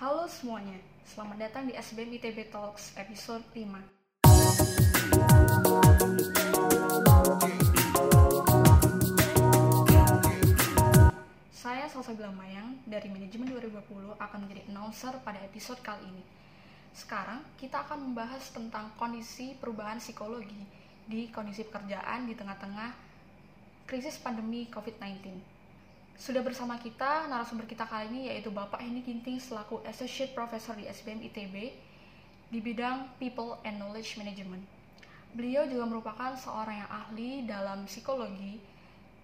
Halo semuanya, selamat datang di SBM ITB Talks episode 5. Saya Salsa Mayang dari Manajemen 2020 akan menjadi announcer pada episode kali ini. Sekarang kita akan membahas tentang kondisi perubahan psikologi di kondisi pekerjaan di tengah-tengah krisis pandemi COVID-19. Sudah bersama kita narasumber kita kali ini yaitu Bapak Hendy Ginting selaku Associate Professor di SBM ITB di bidang People and Knowledge Management. Beliau juga merupakan seorang yang ahli dalam psikologi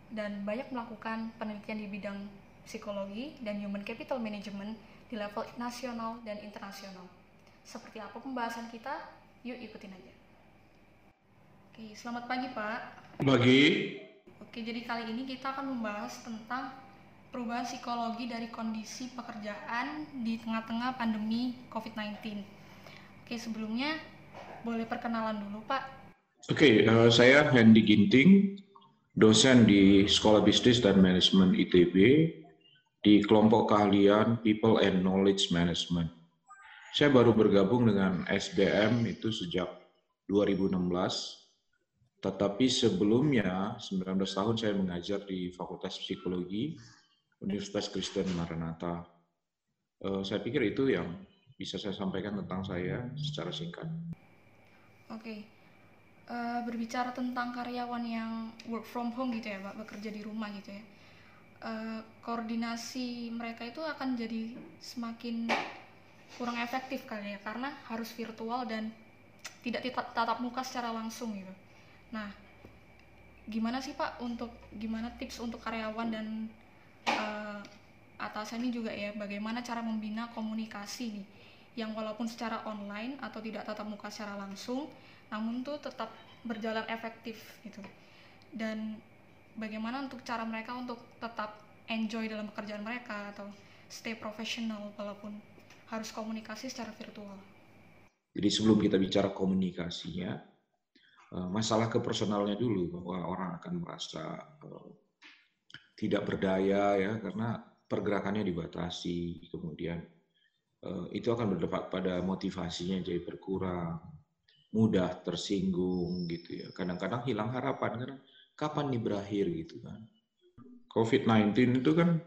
dan banyak melakukan penelitian di bidang psikologi dan human capital management di level nasional dan internasional. Seperti apa pembahasan kita? Yuk ikutin aja. Oke, selamat pagi Pak. Pagi. Oke, jadi kali ini kita akan membahas tentang perubahan psikologi dari kondisi pekerjaan di tengah-tengah pandemi COVID-19. Oke, sebelumnya boleh perkenalan dulu Pak. Oke, uh, saya Hendy Ginting, dosen di Sekolah Bisnis dan Manajemen ITB di kelompok keahlian People and Knowledge Management. Saya baru bergabung dengan SBM itu sejak 2016, tetapi sebelumnya 19 tahun saya mengajar di Fakultas Psikologi Universitas Kristen Maranatha. Uh, saya pikir itu yang bisa saya sampaikan tentang saya secara singkat. Oke, uh, berbicara tentang karyawan yang work from home gitu ya, Pak, bekerja di rumah gitu ya. Uh, koordinasi mereka itu akan jadi semakin kurang efektif kali ya karena harus virtual dan tidak tatap muka secara langsung gitu. Nah, gimana sih Pak untuk gimana tips untuk karyawan dan atasan ini juga ya bagaimana cara membina komunikasi nih yang walaupun secara online atau tidak tatap muka secara langsung namun tuh tetap berjalan efektif gitu. Dan bagaimana untuk cara mereka untuk tetap enjoy dalam pekerjaan mereka atau stay professional walaupun harus komunikasi secara virtual. Jadi sebelum kita bicara komunikasinya, eh, masalah kepersonalnya dulu bahwa orang akan merasa eh, tidak berdaya ya karena pergerakannya dibatasi, kemudian eh, itu akan berdampak pada motivasinya jadi berkurang, mudah tersinggung gitu ya. Kadang-kadang hilang harapan karena kapan nih berakhir gitu kan. COVID-19 itu kan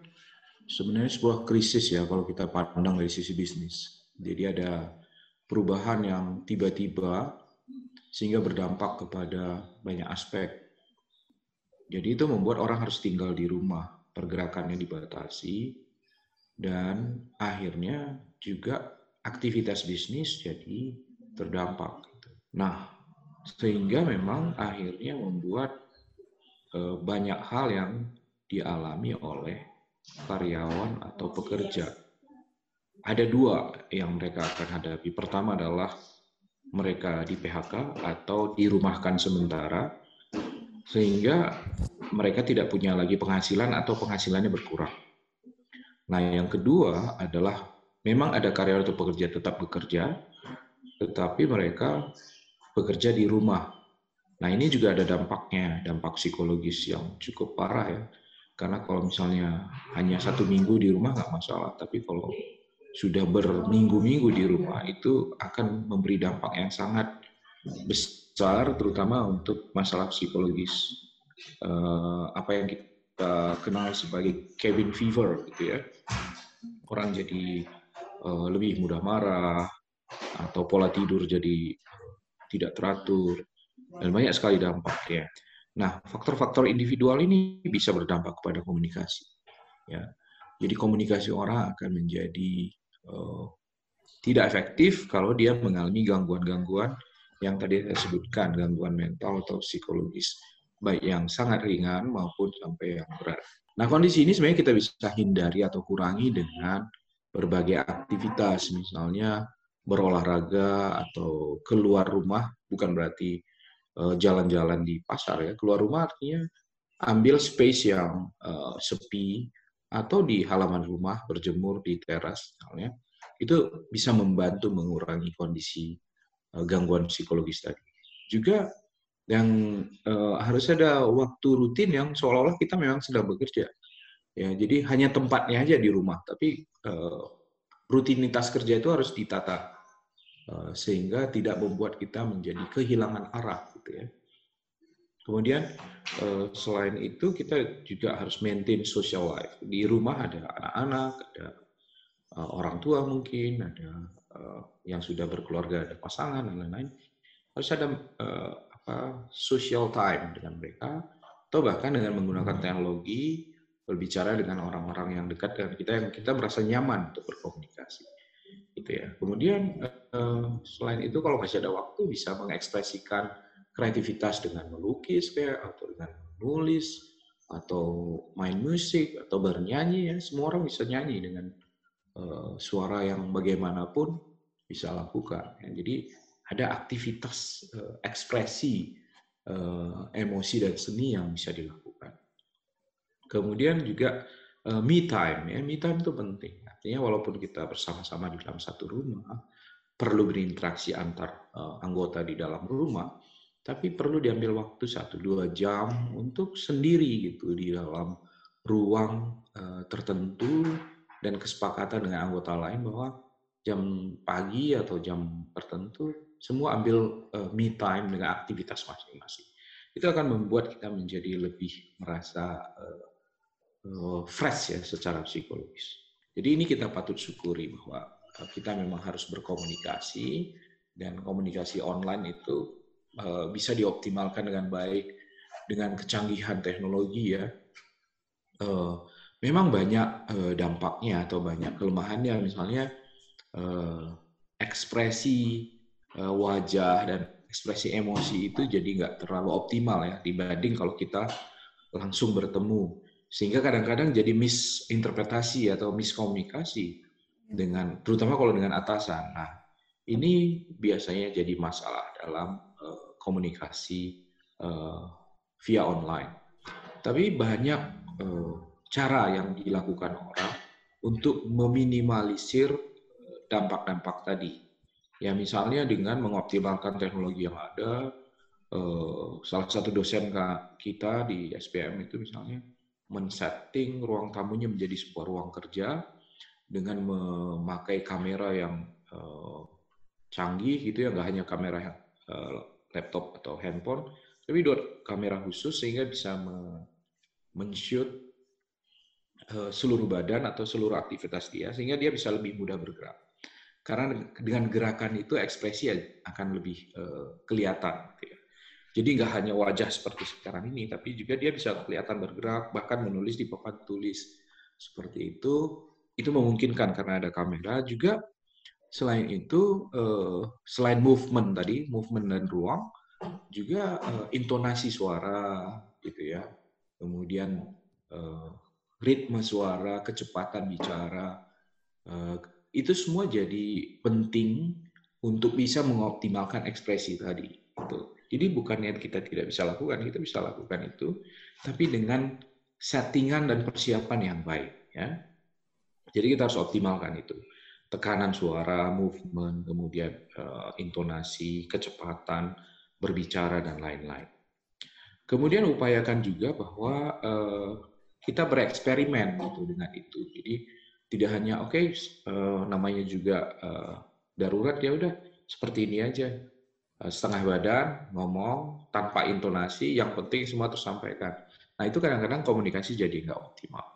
sebenarnya sebuah krisis ya kalau kita pandang dari sisi bisnis. Jadi ada perubahan yang tiba-tiba sehingga berdampak kepada banyak aspek. Jadi itu membuat orang harus tinggal di rumah, pergerakannya dibatasi, dan akhirnya juga aktivitas bisnis jadi terdampak. Nah, sehingga memang akhirnya membuat eh, banyak hal yang dialami oleh karyawan atau pekerja. Ada dua yang mereka akan hadapi. Pertama adalah mereka di PHK atau dirumahkan sementara, sehingga mereka tidak punya lagi penghasilan atau penghasilannya berkurang. Nah, yang kedua adalah memang ada karyawan atau pekerja tetap bekerja, tetapi mereka bekerja di rumah. Nah, ini juga ada dampaknya, dampak psikologis yang cukup parah ya karena kalau misalnya hanya satu minggu di rumah nggak masalah, tapi kalau sudah berminggu-minggu di rumah itu akan memberi dampak yang sangat besar, terutama untuk masalah psikologis. Uh, apa yang kita kenal sebagai cabin fever, gitu ya. Orang jadi uh, lebih mudah marah, atau pola tidur jadi tidak teratur, dan banyak sekali dampaknya. Nah, faktor-faktor individual ini bisa berdampak kepada komunikasi. Ya, jadi komunikasi orang akan menjadi uh, tidak efektif kalau dia mengalami gangguan-gangguan yang tadi saya sebutkan, gangguan mental atau psikologis, baik yang sangat ringan maupun sampai yang berat. Nah, kondisi ini sebenarnya kita bisa hindari atau kurangi dengan berbagai aktivitas, misalnya berolahraga atau keluar rumah, bukan berarti Eh, jalan-jalan di pasar ya keluar rumah artinya ambil space yang uh, sepi atau di halaman rumah berjemur di teras misalnya itu bisa membantu mengurangi kondisi gangguan psikologis tadi juga yang uh, harus ada waktu rutin yang seolah-olah kita memang sedang bekerja ya jadi hanya tempatnya aja di rumah tapi uh, rutinitas kerja itu harus ditata uh, sehingga tidak membuat kita menjadi kehilangan arah gitu ya. Kemudian uh, selain itu kita juga harus maintain social life. Di rumah ada anak-anak, ada uh, orang tua mungkin, ada yang sudah berkeluarga, ada pasangan dan lain-lain. Harus ada uh, apa social time dengan mereka atau bahkan dengan menggunakan teknologi berbicara dengan orang-orang yang dekat dengan kita yang kita merasa nyaman untuk berkomunikasi gitu ya kemudian eh, selain itu kalau masih ada waktu bisa mengekspresikan kreativitas dengan melukis kayak atau dengan menulis atau main musik atau bernyanyi ya semua orang bisa nyanyi dengan uh, suara yang bagaimanapun bisa lakukan ya. jadi ada aktivitas uh, ekspresi uh, emosi dan seni yang bisa dilakukan Kemudian juga uh, me time ya, me time itu penting. Artinya walaupun kita bersama-sama di dalam satu rumah, perlu berinteraksi antar anggota di dalam rumah, tapi perlu diambil waktu satu dua jam untuk sendiri gitu di dalam ruang tertentu dan kesepakatan dengan anggota lain bahwa jam pagi atau jam tertentu semua ambil uh, me time dengan aktivitas masing-masing. Itu akan membuat kita menjadi lebih merasa uh, Eh, fresh ya secara psikologis. Jadi ini kita patut syukuri bahwa kita memang harus berkomunikasi dan komunikasi online itu bisa dioptimalkan dengan baik dengan kecanggihan teknologi ya. Memang banyak dampaknya atau banyak kelemahannya misalnya ekspresi wajah dan ekspresi emosi itu jadi nggak terlalu optimal ya dibanding kalau kita langsung bertemu sehingga kadang-kadang jadi misinterpretasi atau miskomunikasi dengan terutama kalau dengan atasan. Nah, ini biasanya jadi masalah dalam uh, komunikasi uh, via online. Tapi banyak uh, cara yang dilakukan orang untuk meminimalisir dampak-dampak tadi. Ya misalnya dengan mengoptimalkan teknologi yang ada. Uh, salah satu dosen kita di SPM itu misalnya men-setting ruang tamunya menjadi sebuah ruang kerja dengan memakai kamera yang uh, canggih gitu ya nggak hanya kamera uh, laptop atau handphone tapi dua kamera khusus sehingga bisa men-shoot uh, seluruh badan atau seluruh aktivitas dia sehingga dia bisa lebih mudah bergerak karena dengan gerakan itu ekspresi akan lebih uh, kelihatan gitu ya. Jadi nggak hanya wajah seperti sekarang ini, tapi juga dia bisa kelihatan bergerak, bahkan menulis di papan tulis. Seperti itu, itu memungkinkan karena ada kamera. Juga selain itu, eh, selain movement tadi, movement dan ruang, juga eh, intonasi suara, gitu ya. Kemudian eh, ritme suara, kecepatan bicara, itu semua jadi penting untuk bisa mengoptimalkan ekspresi tadi. Gitu. Jadi bukannya kita tidak bisa lakukan, kita bisa lakukan itu, tapi dengan settingan dan persiapan yang baik. Ya. Jadi kita harus optimalkan itu. Tekanan suara, movement, kemudian uh, intonasi, kecepatan, berbicara, dan lain-lain. Kemudian upayakan juga bahwa uh, kita bereksperimen gitu dengan itu. Jadi tidak hanya oke okay, uh, namanya juga uh, darurat ya udah seperti ini aja Eh, setengah badan, ngomong, tanpa intonasi, yang penting semua tersampaikan. Nah itu kadang-kadang komunikasi jadi nggak optimal.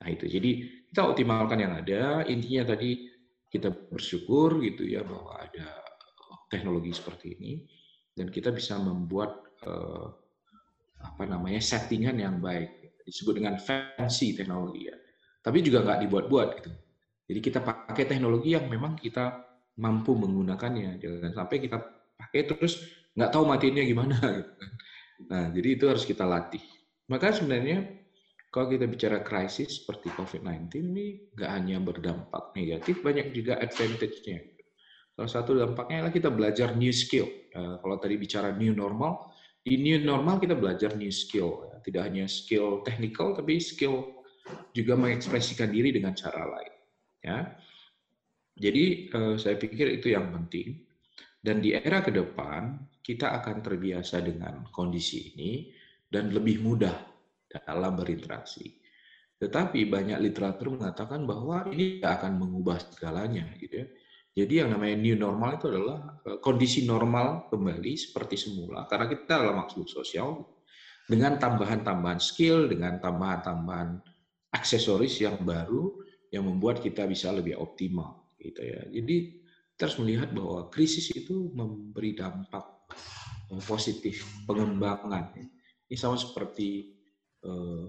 Nah itu, jadi kita optimalkan yang ada, intinya tadi kita bersyukur gitu ya bahwa ada teknologi seperti ini, dan kita bisa membuat eh, apa namanya settingan yang baik, disebut dengan fancy teknologi ya. Tapi juga nggak dibuat-buat gitu. Jadi kita pakai teknologi yang memang kita mampu menggunakannya, jangan sampai kita pakai terus nggak tahu matinya gimana gitu kan. Nah, jadi itu harus kita latih. Maka sebenarnya kalau kita bicara krisis seperti COVID-19 ini nggak hanya berdampak negatif, banyak juga advantage-nya. Salah satu dampaknya adalah kita belajar new skill. Ya, kalau tadi bicara new normal, di new normal kita belajar new skill. Tidak hanya skill technical, tapi skill juga mengekspresikan diri dengan cara lain. Ya. Jadi eh, saya pikir itu yang penting. Dan di era ke depan, kita akan terbiasa dengan kondisi ini dan lebih mudah dalam berinteraksi. Tetapi banyak literatur mengatakan bahwa ini tidak akan mengubah segalanya, gitu ya. Jadi yang namanya new normal itu adalah eh, kondisi normal kembali seperti semula, karena kita adalah makhluk sosial dengan tambahan-tambahan skill, dengan tambahan-tambahan aksesoris yang baru yang membuat kita bisa lebih optimal, gitu ya. Jadi harus melihat bahwa krisis itu memberi dampak eh, positif pengembangan. Ini sama seperti eh,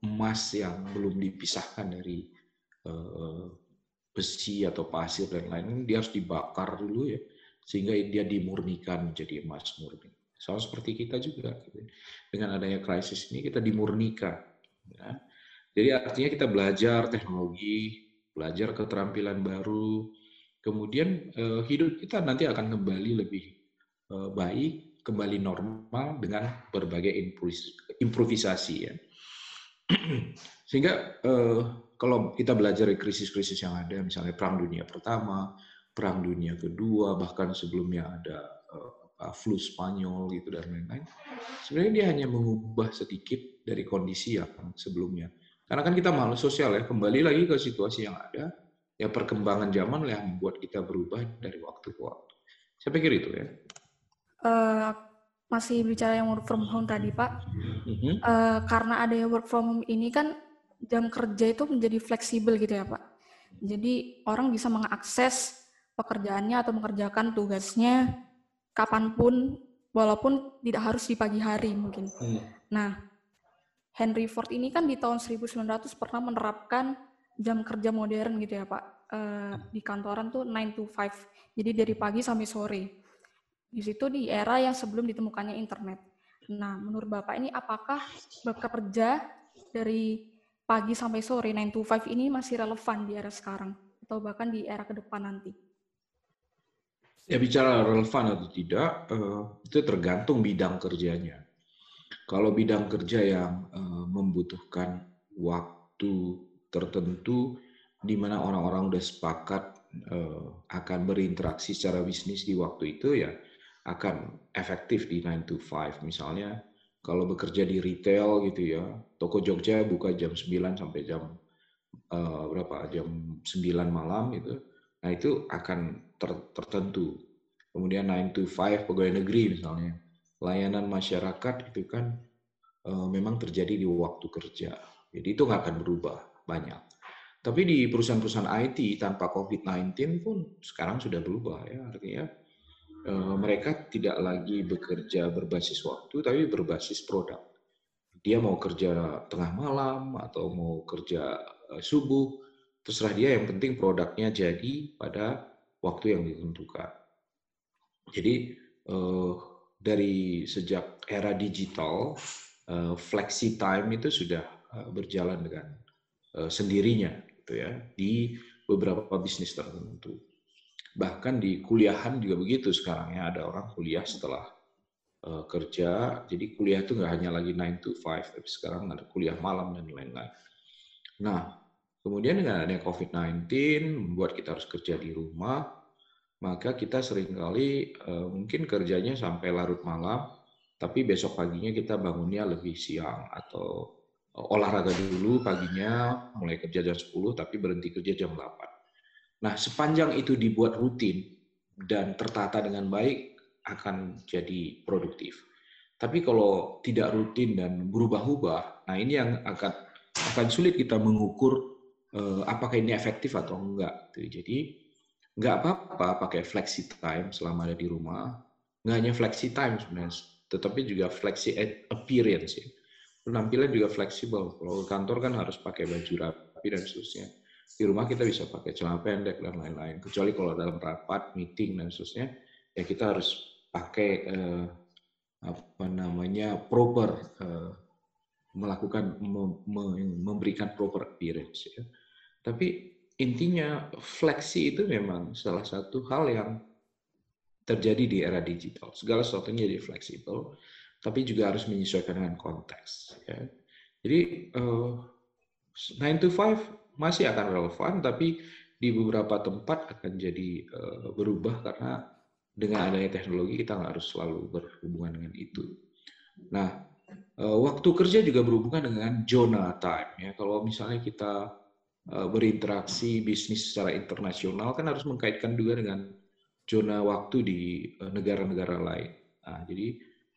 emas yang belum dipisahkan dari uh, besi atau pasir dan lain-lain, dia harus dibakar dulu ya, sehingga dia dimurnikan menjadi emas murni. Sama seperti kita juga. Gitu. Dengan adanya krisis ini kita dimurnikan. Ya. Jadi artinya kita belajar teknologi, belajar keterampilan baru, kemudian uh, hidup kita nanti akan kembali lebih uh, baik, kembali normal dengan berbagai improvisasi ya. Sehingga eh, kalau kita belajar dari krisis-krisis yang ada, misalnya Perang Dunia Pertama, Perang Dunia Kedua, bahkan sebelumnya ada eh, flu Spanyol gitu dan lain-lain, sebenarnya dia hanya mengubah sedikit dari kondisi yang sebelumnya. Karena kan kita makhluk sosial ya, kembali lagi ke situasi yang ada, ya perkembangan zaman yang membuat kita berubah dari waktu ke waktu. Saya pikir itu ya. Uh, masih bicara yang work from home tadi Pak, mm-hmm. uh, karena ada yang work from home ini kan jam kerja itu menjadi fleksibel gitu ya Pak. Jadi orang bisa mengakses pekerjaannya atau mengerjakan tugasnya kapan pun, walaupun tidak harus di pagi hari mungkin. Mm. Nah, Henry Ford ini kan di tahun 1900 pernah menerapkan jam kerja modern gitu ya Pak. Uh, di kantoran tuh 9 to 5. Jadi dari pagi sampai sore. Di situ di era yang sebelum ditemukannya internet. Nah, menurut Bapak ini apakah bekerja dari pagi sampai sore 9 to 5 ini masih relevan di era sekarang atau bahkan di era ke depan nanti? Ya bicara relevan atau tidak eh, itu tergantung bidang kerjanya. Kalau bidang kerja yang eh, membutuhkan waktu tertentu di mana orang-orang sudah sepakat eh, akan berinteraksi secara bisnis di waktu itu ya akan efektif di 9 to 5. Misalnya kalau bekerja di retail gitu ya, toko Jogja buka jam 9 sampai jam uh, berapa? Jam 9 malam gitu. Nah, itu akan ter, tertentu. Kemudian 9 to 5 pegawai negeri misalnya. Layanan masyarakat itu kan uh, memang terjadi di waktu kerja. Jadi itu nggak akan berubah banyak. Tapi di perusahaan-perusahaan IT tanpa COVID-19 pun sekarang sudah berubah ya. Artinya Eh, mereka tidak lagi bekerja berbasis waktu, tapi berbasis produk. Dia mau kerja tengah malam atau mau kerja eh, subuh, terserah dia. Yang penting produknya jadi pada waktu yang ditentukan. Jadi dari sejak era digital, flexi time itu sudah berjalan dengan sendirinya, gitu ya, di beberapa bisnis tertentu. Bahkan di kuliahan juga begitu sekarang ya, ada orang kuliah setelah kerja, jadi kuliah itu nggak hanya lagi 9 to 5, tapi sekarang ada kuliah malam dan lain-lain. Nah, kemudian dengan adanya COVID-19, membuat kita harus kerja di rumah, maka kita sering kali uh, mungkin kerjanya sampai larut malam, tapi besok paginya kita bangunnya lebih siang atau olahraga dulu paginya mulai kerja jam 10 tapi berhenti kerja jam 8. Nah, sepanjang itu dibuat rutin dan tertata dengan baik, akan jadi produktif. Tapi kalau tidak rutin dan berubah-ubah, nah ini yang akan akan sulit kita mengukur eh, apakah ini efektif atau enggak. Jadi nggak apa-apa pakai flexi time selama ada di rumah. Nggak hanya flexi time sebenarnya, tetapi juga flexi appearance. Ya. Penampilan juga fleksibel. Kalau kantor kan harus pakai baju rapi dan seterusnya di rumah kita bisa pakai celana pendek dan lain-lain. Kecuali kalau dalam rapat, meeting dan seterusnya, ya kita harus pakai eh, apa namanya proper eh, melakukan memberikan proper appearance. Ya. Tapi intinya fleksi itu memang salah satu hal yang terjadi di era digital. Segala sesuatunya jadi fleksibel, tapi juga harus menyesuaikan dengan konteks. Ya. Jadi uh, 9 to 5 masih akan relevan, tapi di beberapa tempat akan jadi uh, berubah karena dengan adanya teknologi kita nggak harus selalu berhubungan dengan itu. Nah, uh, waktu kerja juga berhubungan dengan zona time ya. Kalau misalnya kita berinteraksi bisnis secara internasional kan harus mengkaitkan juga dengan zona waktu di negara-negara uh, lain. Nah, jadi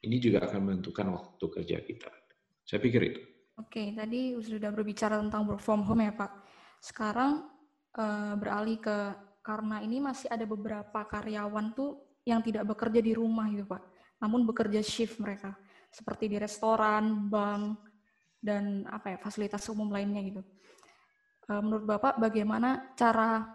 ini juga akan menentukan waktu kerja kita. Saya pikir itu. Oke, tadi sudah berbicara tentang work from home ya Pak. Sekarang uh, beralih ke karena ini masih ada beberapa karyawan tuh yang tidak bekerja di rumah gitu Pak, namun bekerja shift mereka seperti di restoran, bank, dan apa ya fasilitas umum lainnya gitu. Uh, menurut Bapak bagaimana cara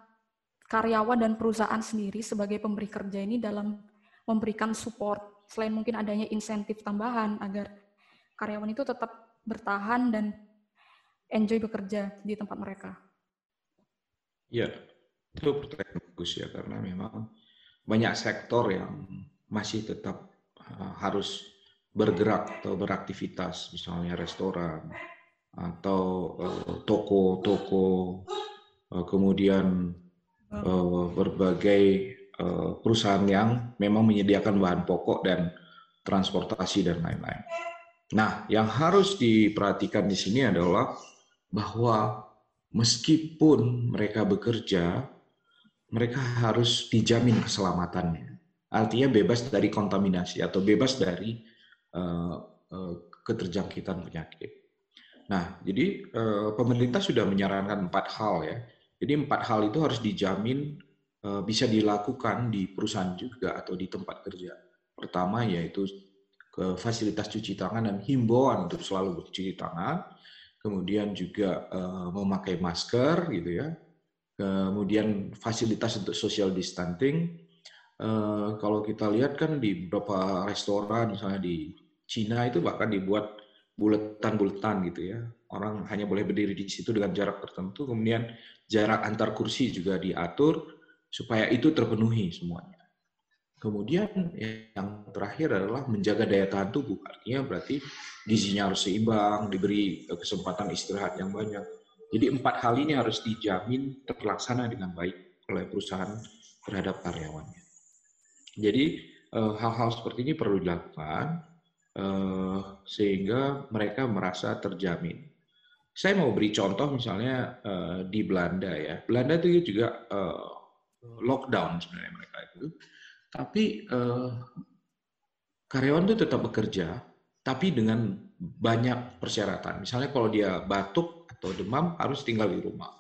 karyawan dan perusahaan sendiri sebagai pemberi kerja ini dalam memberikan support selain mungkin adanya insentif tambahan agar karyawan itu tetap bertahan dan enjoy bekerja di tempat mereka? Ya, itu pertanyaan bagus ya karena memang banyak sektor yang masih tetap uh, harus bergerak atau beraktivitas, misalnya restoran atau uh, toko-toko, uh, kemudian berbagai perusahaan yang memang menyediakan bahan pokok dan transportasi dan lain-lain. Nah, yang harus diperhatikan di sini adalah bahwa meskipun mereka bekerja, mereka harus dijamin keselamatannya. Artinya bebas dari kontaminasi atau bebas dari uh, uh, keterjangkitan penyakit. Nah, jadi uh, pemerintah sudah menyarankan empat hal ya. Jadi empat hal itu harus dijamin uh, bisa dilakukan di perusahaan juga atau di tempat kerja. Pertama yaitu ke fasilitas cuci tangan dan himbauan untuk selalu bercuci tangan, kemudian juga uh, memakai masker gitu ya, kemudian fasilitas untuk social distancing. Kalau kita lihat kan di beberapa restoran misalnya di Cina itu bahkan dibuat buletan-buletan gitu ya. Orang hanya boleh berdiri di situ dengan jarak tertentu, kemudian jarak antar kursi juga diatur supaya itu terpenuhi semuanya. Kemudian yang terakhir adalah menjaga daya tahan tubuh. Artinya berarti gizinya harus seimbang, diberi kesempatan istirahat yang banyak. Jadi empat hal ini harus dijamin terlaksana dengan baik oleh perusahaan terhadap karyawannya. Jadi eh, hal-hal seperti ini perlu dilakukan sehingga mereka merasa terjamin. Saya mau beri contoh misalnya eh, di Belanda ya. Belanda itu juga lockdown sebenarnya mereka itu tapi eh, karyawan itu tetap bekerja, tapi dengan banyak persyaratan. Misalnya kalau dia batuk atau demam harus tinggal di rumah.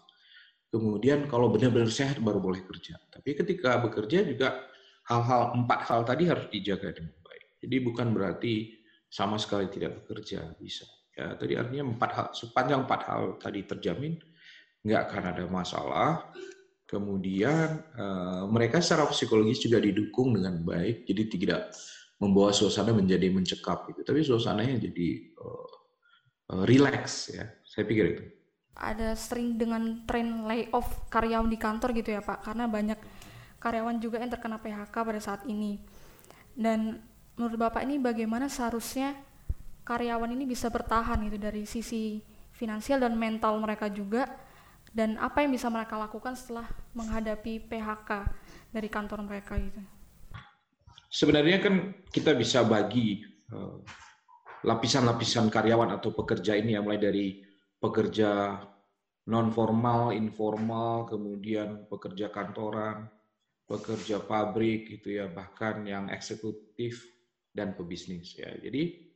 Kemudian kalau benar-benar sehat baru boleh kerja. Tapi ketika bekerja juga hal-hal empat hal tadi harus dijaga dengan baik. Jadi bukan berarti sama sekali tidak bekerja bisa. Ya, tadi artinya empat hal, sepanjang empat hal tadi terjamin, nggak akan ada masalah. Kemudian uh, mereka secara psikologis juga didukung dengan baik, jadi tidak membawa suasana menjadi mencekap gitu, tapi suasananya jadi uh, uh, relax ya. Saya pikir itu. Ada sering dengan tren layoff karyawan di kantor gitu ya Pak, karena banyak karyawan juga yang terkena PHK pada saat ini. Dan menurut Bapak ini bagaimana seharusnya karyawan ini bisa bertahan gitu dari sisi finansial dan mental mereka juga dan apa yang bisa mereka lakukan setelah menghadapi PHK dari kantor mereka itu? Sebenarnya kan kita bisa bagi eh, lapisan-lapisan karyawan atau pekerja ini ya mulai dari pekerja non formal, informal, kemudian pekerja kantoran, pekerja pabrik gitu ya, bahkan yang eksekutif dan pebisnis ya. Jadi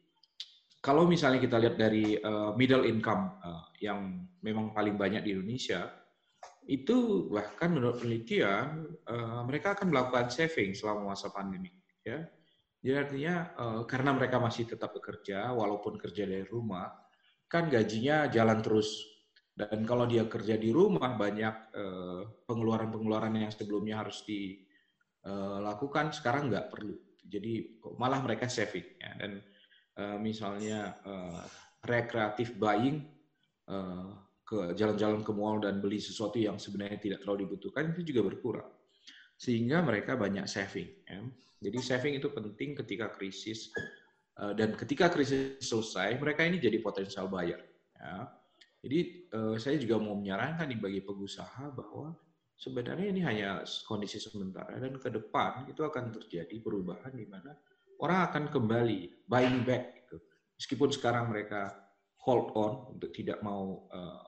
kalau misalnya kita lihat dari uh, middle income uh, yang memang paling banyak di Indonesia, itu bahkan menurut penelitian uh, mereka akan melakukan saving selama masa pandemi. Ya, jadi artinya uh, karena mereka masih tetap bekerja walaupun kerja dari rumah, kan gajinya jalan terus. Dan kalau dia kerja di rumah banyak pengeluaran-pengeluaran yang sebelumnya harus dilakukan sekarang nggak perlu. Jadi malah mereka saving. Ya. Dan Eh, misalnya uh, rekreatif buying uh, ke jalan-jalan ke mall dan beli sesuatu yang sebenarnya tidak terlalu dibutuhkan itu juga berkurang sehingga mereka banyak saving ya. jadi saving itu penting ketika krisis uh, dan ketika krisis selesai mereka ini jadi potensial buyer ya. jadi uh, saya juga mau menyarankan bagi pengusaha bahwa sebenarnya ini hanya kondisi sementara dan ke depan itu akan terjadi perubahan di mana orang akan kembali buying back gitu. meskipun sekarang mereka hold on untuk tidak mau uh,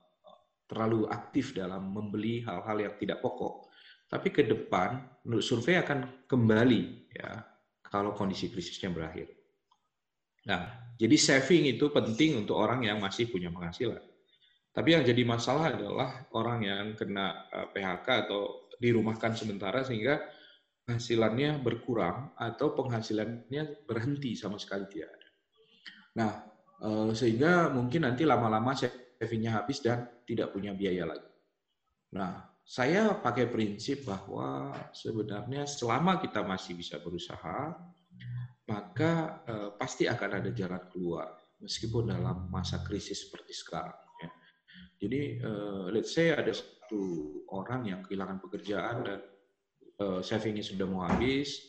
terlalu aktif dalam membeli hal-hal yang tidak pokok. Tapi ke depan, menurut survei akan kembali ya kalau kondisi krisisnya berakhir. Nah, jadi saving itu penting untuk orang yang masih punya penghasilan. Tapi yang jadi masalah adalah orang yang kena eh, PHK atau dirumahkan sementara sehingga penghasilannya berkurang atau penghasilannya berhenti sama sekali tidak ada. Nah, eh, sehingga mungkin nanti lama-lama savingnya habis dan tidak punya biaya lagi. Nah, saya pakai prinsip bahwa sebenarnya selama kita masih bisa berusaha, maka eh, pasti akan ada jalan keluar meskipun dalam masa krisis seperti sekarang. Jadi, eh, let's say ada satu orang yang kehilangan pekerjaan dan eh, savingnya sudah mau habis,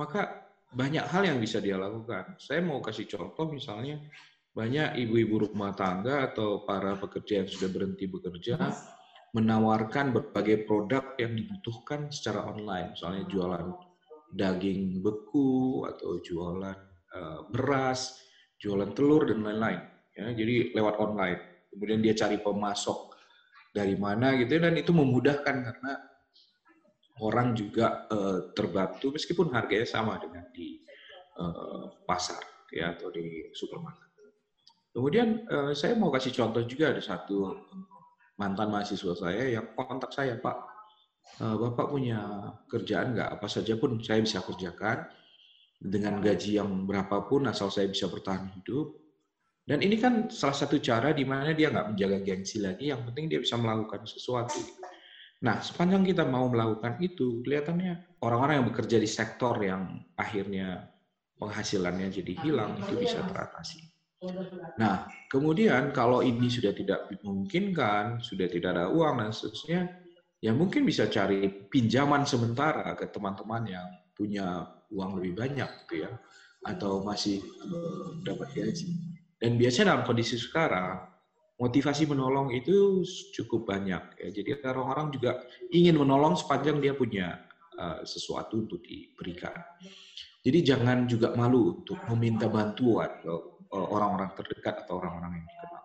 maka banyak hal yang bisa dia lakukan. Saya mau kasih contoh misalnya banyak ibu-ibu rumah tangga atau para pekerja yang sudah berhenti bekerja menawarkan berbagai produk yang dibutuhkan secara online, misalnya jualan daging beku atau jualan uh, beras, jualan telur dan lain-lain. Ya, jadi lewat online. Kemudian dia cari pemasok dari mana gitu ya, dan itu memudahkan karena orang juga uh, terbantu meskipun harganya sama dengan di uh, pasar ya atau di supermarket. Kemudian uh, saya mau kasih contoh juga ada satu mantan mahasiswa saya yang kontak saya, Pak, uh, Bapak punya kerjaan nggak? Apa saja pun saya bisa kerjakan dengan gaji yang berapapun asal saya bisa bertahan hidup. Dan ini kan salah satu cara di mana dia nggak menjaga gengsi lagi, yang penting dia bisa melakukan sesuatu. Nah, sepanjang kita mau melakukan itu, kelihatannya orang-orang yang bekerja di sektor yang akhirnya penghasilannya jadi hilang, itu bisa teratasi. Nah, kemudian kalau ini sudah tidak memungkinkan, sudah tidak ada uang dan seterusnya, ya mungkin bisa cari pinjaman sementara ke teman-teman yang punya uang lebih banyak, gitu ya, atau masih dapat gaji. Dan biasanya dalam kondisi sekarang, motivasi menolong itu cukup banyak. Ya. Jadi orang-orang juga ingin menolong sepanjang dia punya uh, sesuatu untuk diberikan. Jadi jangan juga malu untuk meminta bantuan orang-orang terdekat atau orang-orang yang dikenal.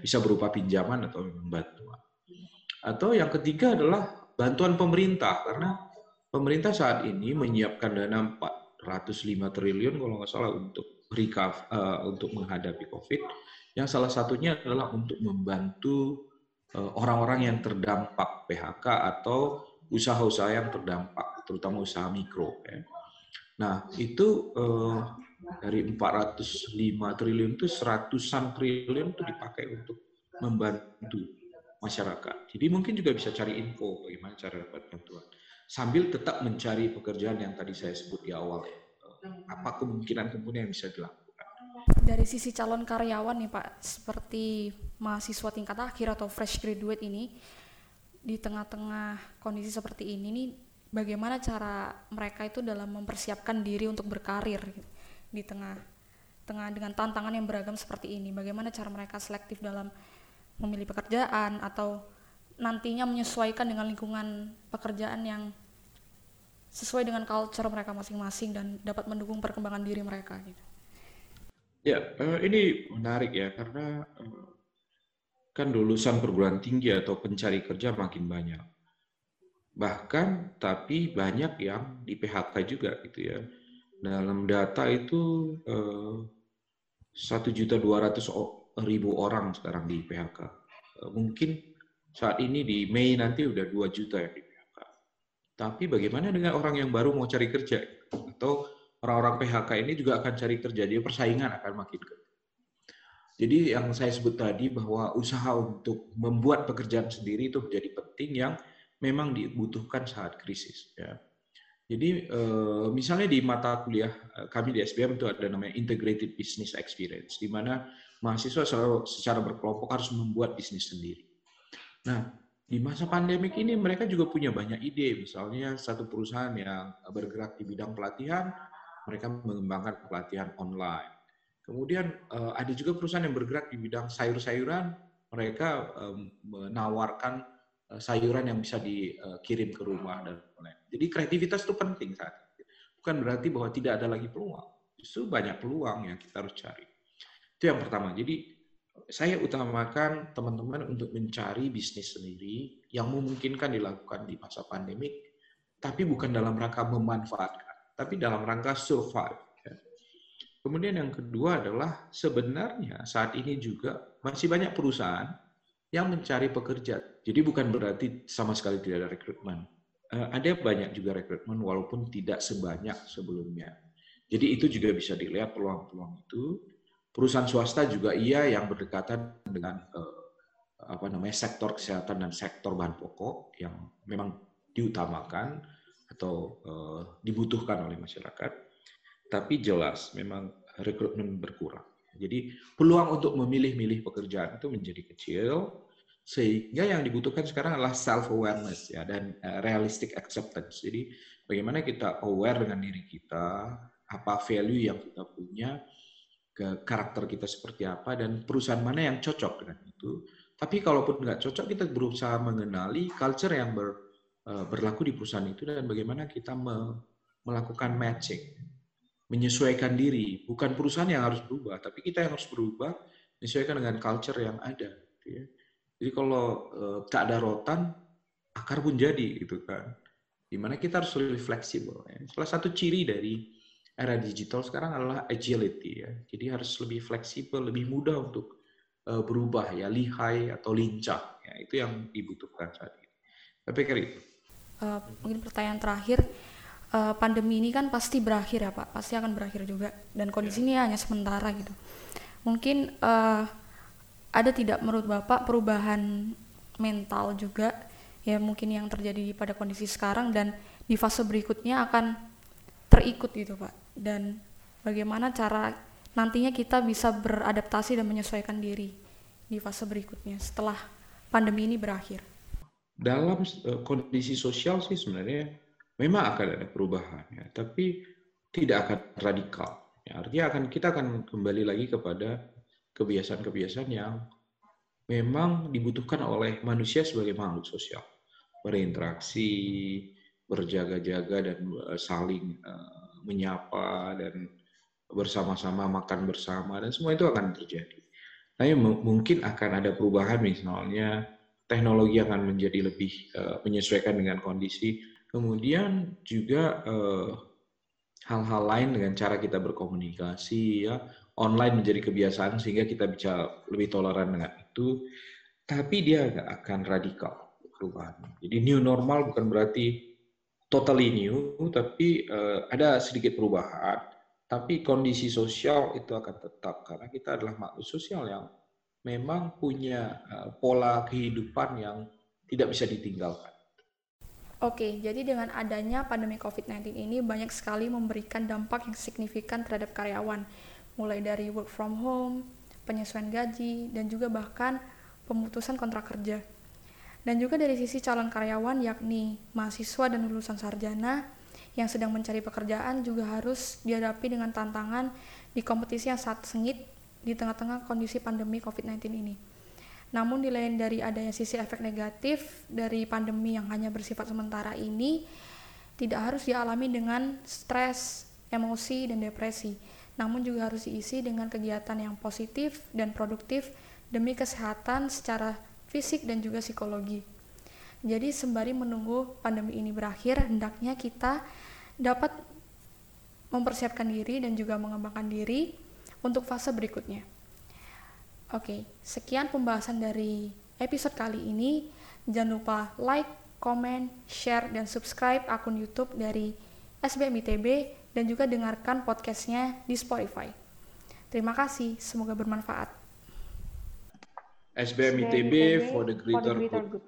Bisa berupa pinjaman atau bantuan. Atau yang ketiga adalah bantuan pemerintah karena pemerintah saat ini menyiapkan dana 405 triliun kalau nggak salah untuk recover, uh, untuk menghadapi COVID. Yang salah satunya adalah untuk membantu uh, orang-orang yang terdampak PHK atau usaha-usaha yang terdampak, terutama usaha mikro. Ya. Nah, itu uh, dari 405 triliun itu seratusan triliun itu dipakai untuk membantu masyarakat. Jadi mungkin juga bisa cari info bagaimana cara dapat bantuan. Sambil tetap mencari pekerjaan yang tadi saya sebut di awal. Apa kemungkinan-kemungkinan yang bisa dilakukan. Dari sisi calon karyawan nih Pak, seperti mahasiswa tingkat akhir atau fresh graduate ini, di tengah-tengah kondisi seperti ini nih, bagaimana cara mereka itu dalam mempersiapkan diri untuk berkarir? Gitu? di tengah tengah dengan tantangan yang beragam seperti ini bagaimana cara mereka selektif dalam memilih pekerjaan atau nantinya menyesuaikan dengan lingkungan pekerjaan yang sesuai dengan culture mereka masing-masing dan dapat mendukung perkembangan diri mereka gitu. Ya, uh, ini menarik ya karena uh, kan lulusan perguruan tinggi atau pencari kerja makin banyak. Bahkan tapi banyak yang di PHK juga gitu ya dalam data itu eh, satu juta dua ratus ribu orang sekarang di PHK. Eh, mungkin saat ini di Mei nanti udah dua juta yang di. Tapi bagaimana dengan orang yang baru mau cari kerja? Atau orang-orang PHK ini juga akan cari kerja, dia persaingan akan makin ketat. Jadi yang saya sebut tadi bahwa usaha untuk membuat pekerjaan sendiri itu menjadi penting yang memang dibutuhkan saat krisis. Ya jadi eh, misalnya di mata kuliah eh, kami di SBM itu ada namanya Integrated Business Experience, di mana mahasiswa secara berkelompok harus membuat bisnis sendiri. Nah, di masa pandemik ini mereka juga punya banyak ide. Misalnya satu perusahaan yang bergerak di bidang pelatihan, mereka mengembangkan pelatihan online. Kemudian eh, ada juga perusahaan yang bergerak di bidang sayur-sayuran, mereka menawarkan sayuran yang bisa dikirim ke rumah dan lain. Jadi kreativitas itu penting saat ini. Bukan berarti bahwa tidak ada lagi peluang. Justru banyak peluang yang kita harus cari. Itu yang pertama. Jadi saya utamakan teman-teman untuk mencari bisnis sendiri yang memungkinkan dilakukan di masa pandemik, tapi bukan dalam rangka memanfaatkan, tapi dalam rangka survive. Ya. Kemudian yang kedua adalah sebenarnya saat ini juga masih banyak perusahaan yang mencari pekerja. Jadi bukan berarti sama sekali tidak ada rekrutmen. Eh, ada banyak juga rekrutmen walaupun tidak sebanyak sebelumnya. Jadi itu juga bisa dilihat peluang-peluang itu perusahaan swasta juga iya yang berdekatan dengan eh, apa namanya sektor kesehatan dan sektor bahan pokok yang memang diutamakan atau eh, dibutuhkan oleh masyarakat. Tapi jelas memang rekrutmen berkurang. Jadi peluang untuk memilih-milih pekerjaan itu menjadi kecil sehingga yang dibutuhkan sekarang adalah self awareness ya dan uh, realistic acceptance. Jadi bagaimana kita aware dengan diri kita, apa value yang kita punya, karakter kita seperti apa dan perusahaan mana yang cocok dengan itu. Tapi kalaupun nggak cocok, kita berusaha mengenali culture yang ber, uh, berlaku di perusahaan itu dan bagaimana kita me, melakukan matching, menyesuaikan diri. Bukan perusahaan yang harus berubah, tapi kita yang harus berubah menyesuaikan dengan culture yang ada. Gitu ya. Jadi kalau uh, tak ada rotan, akar pun jadi gitu kan. Di mana kita harus lebih fleksibel. Ya. Salah satu ciri dari era digital sekarang adalah agility ya. Jadi harus lebih fleksibel, lebih mudah untuk uh, berubah ya, lihai atau lincah. Ya, itu yang dibutuhkan saat ini. Tapi kira itu. Uh, mungkin pertanyaan terakhir, uh, pandemi ini kan pasti berakhir ya Pak, pasti akan berakhir juga. Dan kondisi ini hanya sementara gitu. Mungkin uh, ada tidak menurut Bapak perubahan mental juga ya mungkin yang terjadi pada kondisi sekarang dan di fase berikutnya akan terikut gitu Pak dan bagaimana cara nantinya kita bisa beradaptasi dan menyesuaikan diri di fase berikutnya setelah pandemi ini berakhir. Dalam uh, kondisi sosial sih sebenarnya memang akan ada perubahan ya, tapi tidak akan radikal. Ya, artinya akan kita akan kembali lagi kepada kebiasaan-kebiasaan yang memang dibutuhkan oleh manusia sebagai makhluk sosial. Berinteraksi, berjaga-jaga dan eh, saling uh, menyapa dan bersama-sama makan bersama dan semua itu akan terjadi. Tapi mungkin akan ada perubahan misalnya teknologi akan menjadi lebih uh, menyesuaikan dengan kondisi. Kemudian juga eh, hal-hal lain dengan cara kita berkomunikasi ya online menjadi kebiasaan sehingga kita bisa lebih toleran dengan itu. Tapi dia akan radikal perubahan. Jadi new normal bukan berarti totally new, tapi uh, ada sedikit perubahan. Tapi kondisi sosial itu akan tetap karena kita adalah makhluk sosial yang memang punya uh, pola kehidupan yang tidak bisa ditinggalkan. Oke, jadi dengan adanya pandemi COVID-19 ini banyak sekali memberikan dampak yang signifikan terhadap karyawan, mulai dari work from home, penyesuaian gaji, dan juga bahkan pemutusan kontrak kerja. Dan juga dari sisi calon karyawan yakni mahasiswa dan lulusan sarjana yang sedang mencari pekerjaan juga harus dihadapi dengan tantangan di kompetisi yang sangat sengit di tengah-tengah kondisi pandemi COVID-19 ini. Namun di lain dari adanya sisi efek negatif dari pandemi yang hanya bersifat sementara ini tidak harus dialami dengan stres, emosi, dan depresi. Namun juga harus diisi dengan kegiatan yang positif dan produktif demi kesehatan secara fisik dan juga psikologi. Jadi sembari menunggu pandemi ini berakhir, hendaknya kita dapat mempersiapkan diri dan juga mengembangkan diri untuk fase berikutnya. Oke, sekian pembahasan dari episode kali ini. Jangan lupa like, comment, share, dan subscribe akun YouTube dari SBM ITB dan juga dengarkan podcastnya di Spotify. Terima kasih, semoga bermanfaat. SBM ITB for the greater good.